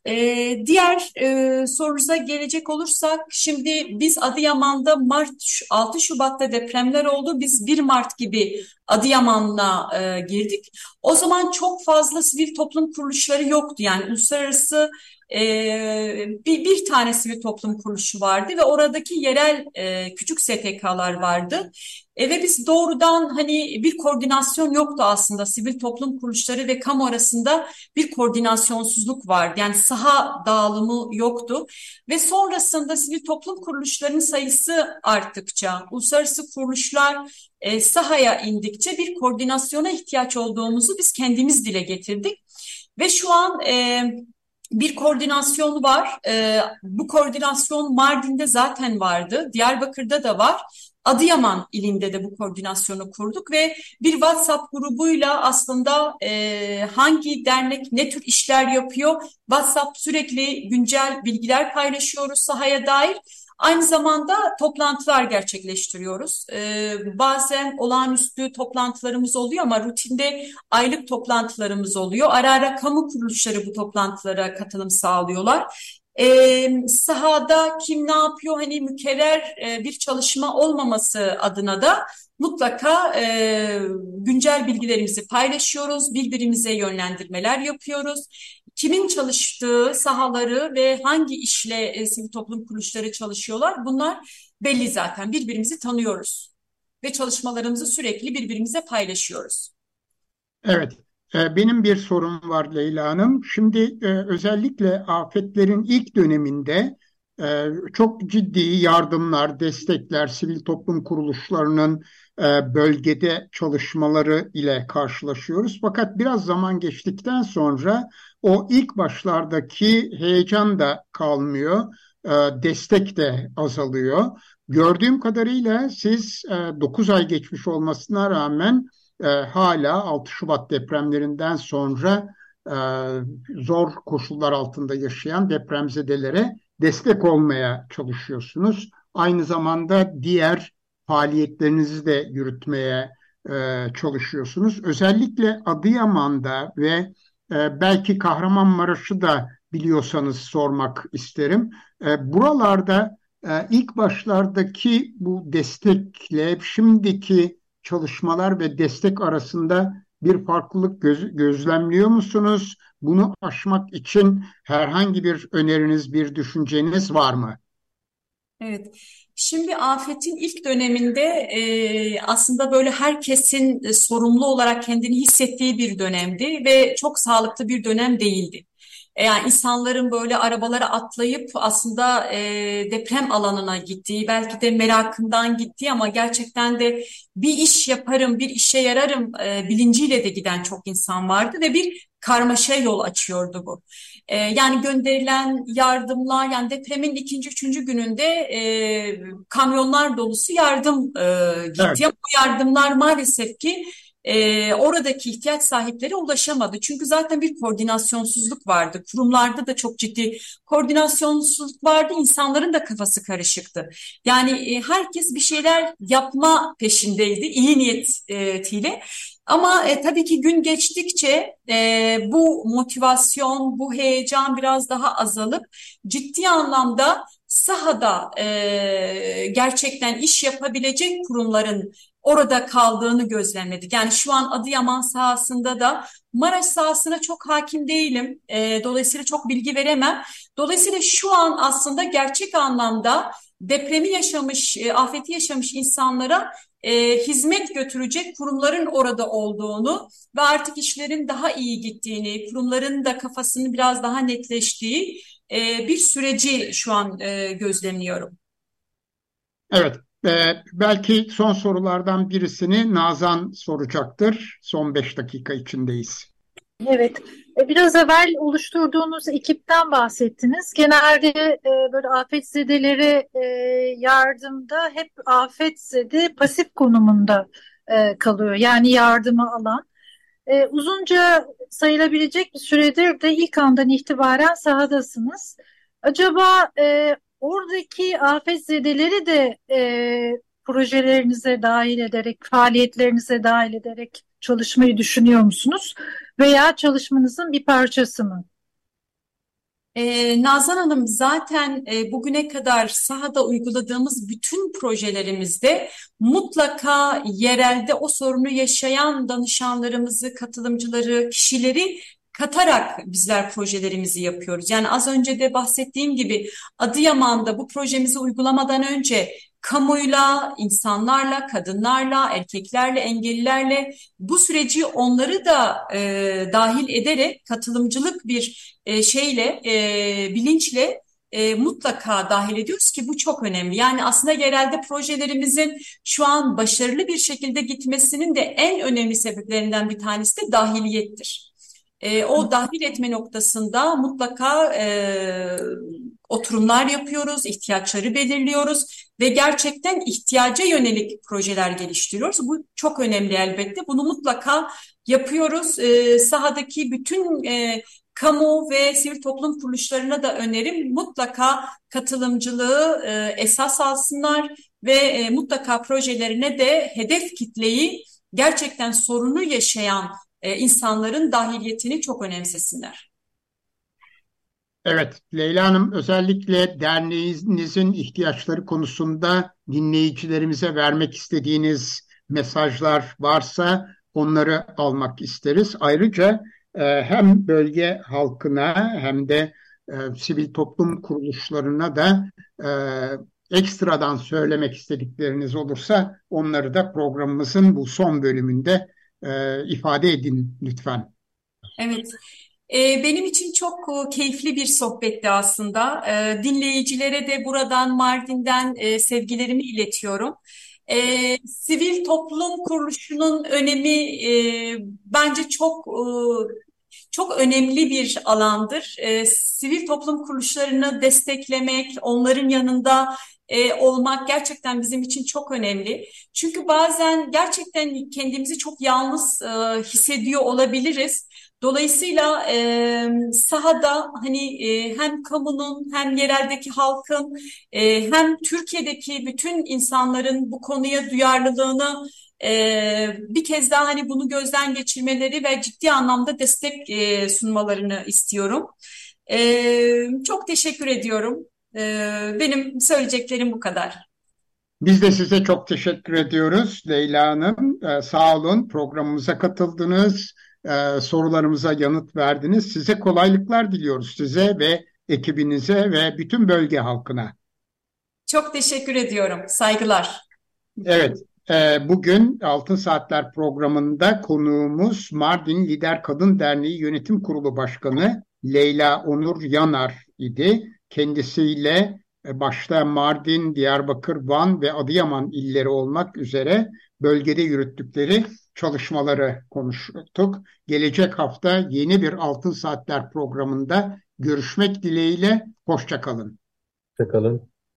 Ee, diğer e, sorunuza gelecek olursak, şimdi biz Adıyaman'da Mart 6 Şubat'ta depremler oldu. Biz 1 Mart gibi Adıyaman'la e, girdik. O zaman çok fazla sivil toplum kuruluşları yoktu. Yani uluslararası e, bir, bir tane sivil toplum kuruluşu vardı ve oradaki yerel e, küçük STK'lar vardı. E, ve biz doğrudan hani bir koordinasyon yoktu aslında sivil toplum kuruluşları ve kamu arasında bir koordinasyonsuzluk vardı. Yani saha dağılımı yoktu ve sonrasında sivil toplum kuruluşlarının sayısı arttıkça, uluslararası kuruluşlar e, sahaya indikçe bir koordinasyona ihtiyaç olduğumuzu biz kendimiz dile getirdik. Ve şu an e, bir koordinasyon var. E, bu koordinasyon Mardin'de zaten vardı, Diyarbakır'da da var. Adıyaman ilinde de bu koordinasyonu kurduk ve bir WhatsApp grubuyla aslında e, hangi dernek ne tür işler yapıyor WhatsApp sürekli güncel bilgiler paylaşıyoruz sahaya dair. Aynı zamanda toplantılar gerçekleştiriyoruz. Ee, bazen olağanüstü toplantılarımız oluyor ama rutinde aylık toplantılarımız oluyor. Ara ara kamu kuruluşları bu toplantılara katılım sağlıyorlar e, sahada kim ne yapıyor hani mükerrer e, bir çalışma olmaması adına da mutlaka e, güncel bilgilerimizi paylaşıyoruz, birbirimize yönlendirmeler yapıyoruz. Kimin çalıştığı sahaları ve hangi işle e, sivil toplum kuruluşları çalışıyorlar bunlar belli zaten birbirimizi tanıyoruz ve çalışmalarımızı sürekli birbirimize paylaşıyoruz. Evet, benim bir sorum var Leyla Hanım. Şimdi e, özellikle afetlerin ilk döneminde e, çok ciddi yardımlar, destekler, sivil toplum kuruluşlarının e, bölgede çalışmaları ile karşılaşıyoruz. Fakat biraz zaman geçtikten sonra o ilk başlardaki heyecan da kalmıyor, destek de azalıyor. Gördüğüm kadarıyla siz 9 ay geçmiş olmasına rağmen e, hala 6 Şubat depremlerinden sonra e, zor koşullar altında yaşayan depremzedelere destek olmaya çalışıyorsunuz. Aynı zamanda diğer faaliyetlerinizi de yürütmeye e, çalışıyorsunuz. Özellikle Adıyaman'da ve e, belki Kahramanmaraş'ı da biliyorsanız sormak isterim. E, buralarda e, ilk başlardaki bu destekle şimdiki çalışmalar ve destek arasında bir farklılık göz, gözlemliyor musunuz? Bunu aşmak için herhangi bir öneriniz, bir düşünceniz var mı? Evet. Şimdi afetin ilk döneminde e, aslında böyle herkesin sorumlu olarak kendini hissettiği bir dönemdi ve çok sağlıklı bir dönem değildi. E, yani insanların böyle arabalara atlayıp aslında e, deprem alanına gittiği, belki de merakından gittiği ama gerçekten de bir iş yaparım, bir işe yararım e, bilinciyle de giden çok insan vardı ve bir karmaşa yol açıyordu bu. E, yani gönderilen yardımlar, yani depremin ikinci, üçüncü gününde e, kamyonlar dolusu yardım e, gitti. Evet. Bu yardımlar maalesef ki e, oradaki ihtiyaç sahipleri ulaşamadı. Çünkü zaten bir koordinasyonsuzluk vardı. Kurumlarda da çok ciddi koordinasyonsuzluk vardı. İnsanların da kafası karışıktı. Yani e, herkes bir şeyler yapma peşindeydi iyi niyetiyle. Ama e, tabii ki gün geçtikçe e, bu motivasyon, bu heyecan biraz daha azalıp ciddi anlamda sahada e, gerçekten iş yapabilecek kurumların orada kaldığını gözlemledik. Yani şu an Adıyaman sahasında da Maraş sahasına çok hakim değilim. E, dolayısıyla çok bilgi veremem. Dolayısıyla şu an aslında gerçek anlamda depremi yaşamış, e, afeti yaşamış insanlara e, hizmet götürecek kurumların orada olduğunu ve artık işlerin daha iyi gittiğini, kurumların da kafasının biraz daha netleştiği e, bir süreci şu an e, gözlemliyorum. Evet, ee, belki son sorulardan birisini Nazan soracaktır. Son beş dakika içindeyiz. Evet, e, biraz evvel oluşturduğunuz ekipten bahsettiniz. Genelde e, böyle afetzedelere e, yardımda hep afetzede pasif konumunda e, kalıyor. Yani yardımı alan. E, uzunca sayılabilecek bir süredir de ilk andan itibaren sahadasınız. Acaba e, oradaki afetzedeleri de e, projelerinize dahil ederek, faaliyetlerinize dahil ederek çalışmayı düşünüyor musunuz? Veya çalışmanızın bir parçası mı? Ee, Nazan Hanım zaten e, bugüne kadar sahada uyguladığımız bütün projelerimizde mutlaka yerelde o sorunu yaşayan danışanlarımızı, katılımcıları, kişileri katarak bizler projelerimizi yapıyoruz. Yani az önce de bahsettiğim gibi Adıyaman'da bu projemizi uygulamadan önce kamuyla, insanlarla, kadınlarla, erkeklerle, engellilerle bu süreci onları da e, dahil ederek katılımcılık bir e, şeyle, e, bilinçle e, mutlaka dahil ediyoruz ki bu çok önemli. Yani aslında yerelde projelerimizin şu an başarılı bir şekilde gitmesinin de en önemli sebeplerinden bir tanesi de dahiliyettir. E, o dahil etme noktasında mutlaka e, oturumlar yapıyoruz, ihtiyaçları belirliyoruz ve gerçekten ihtiyaca yönelik projeler geliştiriyoruz. Bu çok önemli elbette. Bunu mutlaka yapıyoruz. E, sahadaki bütün e, kamu ve sivil toplum kuruluşlarına da önerim mutlaka katılımcılığı e, esas alsınlar ve e, mutlaka projelerine de hedef kitleyi gerçekten sorunu yaşayan e, insanların dahiliyetini çok önemsesinler. Evet, Leyla Hanım özellikle derneğinizin ihtiyaçları konusunda dinleyicilerimize vermek istediğiniz mesajlar varsa onları almak isteriz. Ayrıca e, hem bölge halkına hem de e, sivil toplum kuruluşlarına da e, ekstradan söylemek istedikleriniz olursa onları da programımızın bu son bölümünde e, ifade edin lütfen. Evet. E, benim için çok e, keyifli bir sohbetti aslında. E, dinleyicilere de buradan Mardin'den sevgilerimi iletiyorum. Sivil toplum kuruluşunun önemi bence çok çok önemli bir alandır. Sivil toplum kuruluşlarını desteklemek, onların yanında e, olmak gerçekten bizim için çok önemli. Çünkü bazen gerçekten kendimizi çok yalnız e, hissediyor olabiliriz. Dolayısıyla e, sahada hani e, hem kamunun hem yereldeki halkın e, hem Türkiye'deki bütün insanların bu konuya duyarlılığını e, bir kez daha hani bunu gözden geçirmeleri ve ciddi anlamda destek e, sunmalarını istiyorum. E, çok teşekkür ediyorum. Ee, benim söyleyeceklerim bu kadar. Biz de size çok teşekkür ediyoruz Leyla Hanım. Ee, sağ olun programımıza katıldınız, ee, sorularımıza yanıt verdiniz. Size kolaylıklar diliyoruz size ve ekibinize ve bütün bölge halkına. Çok teşekkür ediyorum. Saygılar. Evet, e, bugün Altın Saatler programında konuğumuz Mardin Lider Kadın Derneği Yönetim Kurulu Başkanı Leyla Onur Yanar idi kendisiyle e, başta Mardin, Diyarbakır, Van ve Adıyaman illeri olmak üzere bölgede yürüttükleri çalışmaları konuştuk. Gelecek hafta yeni bir Altın Saatler programında görüşmek dileğiyle. Hoşçakalın. Hoşçakalın.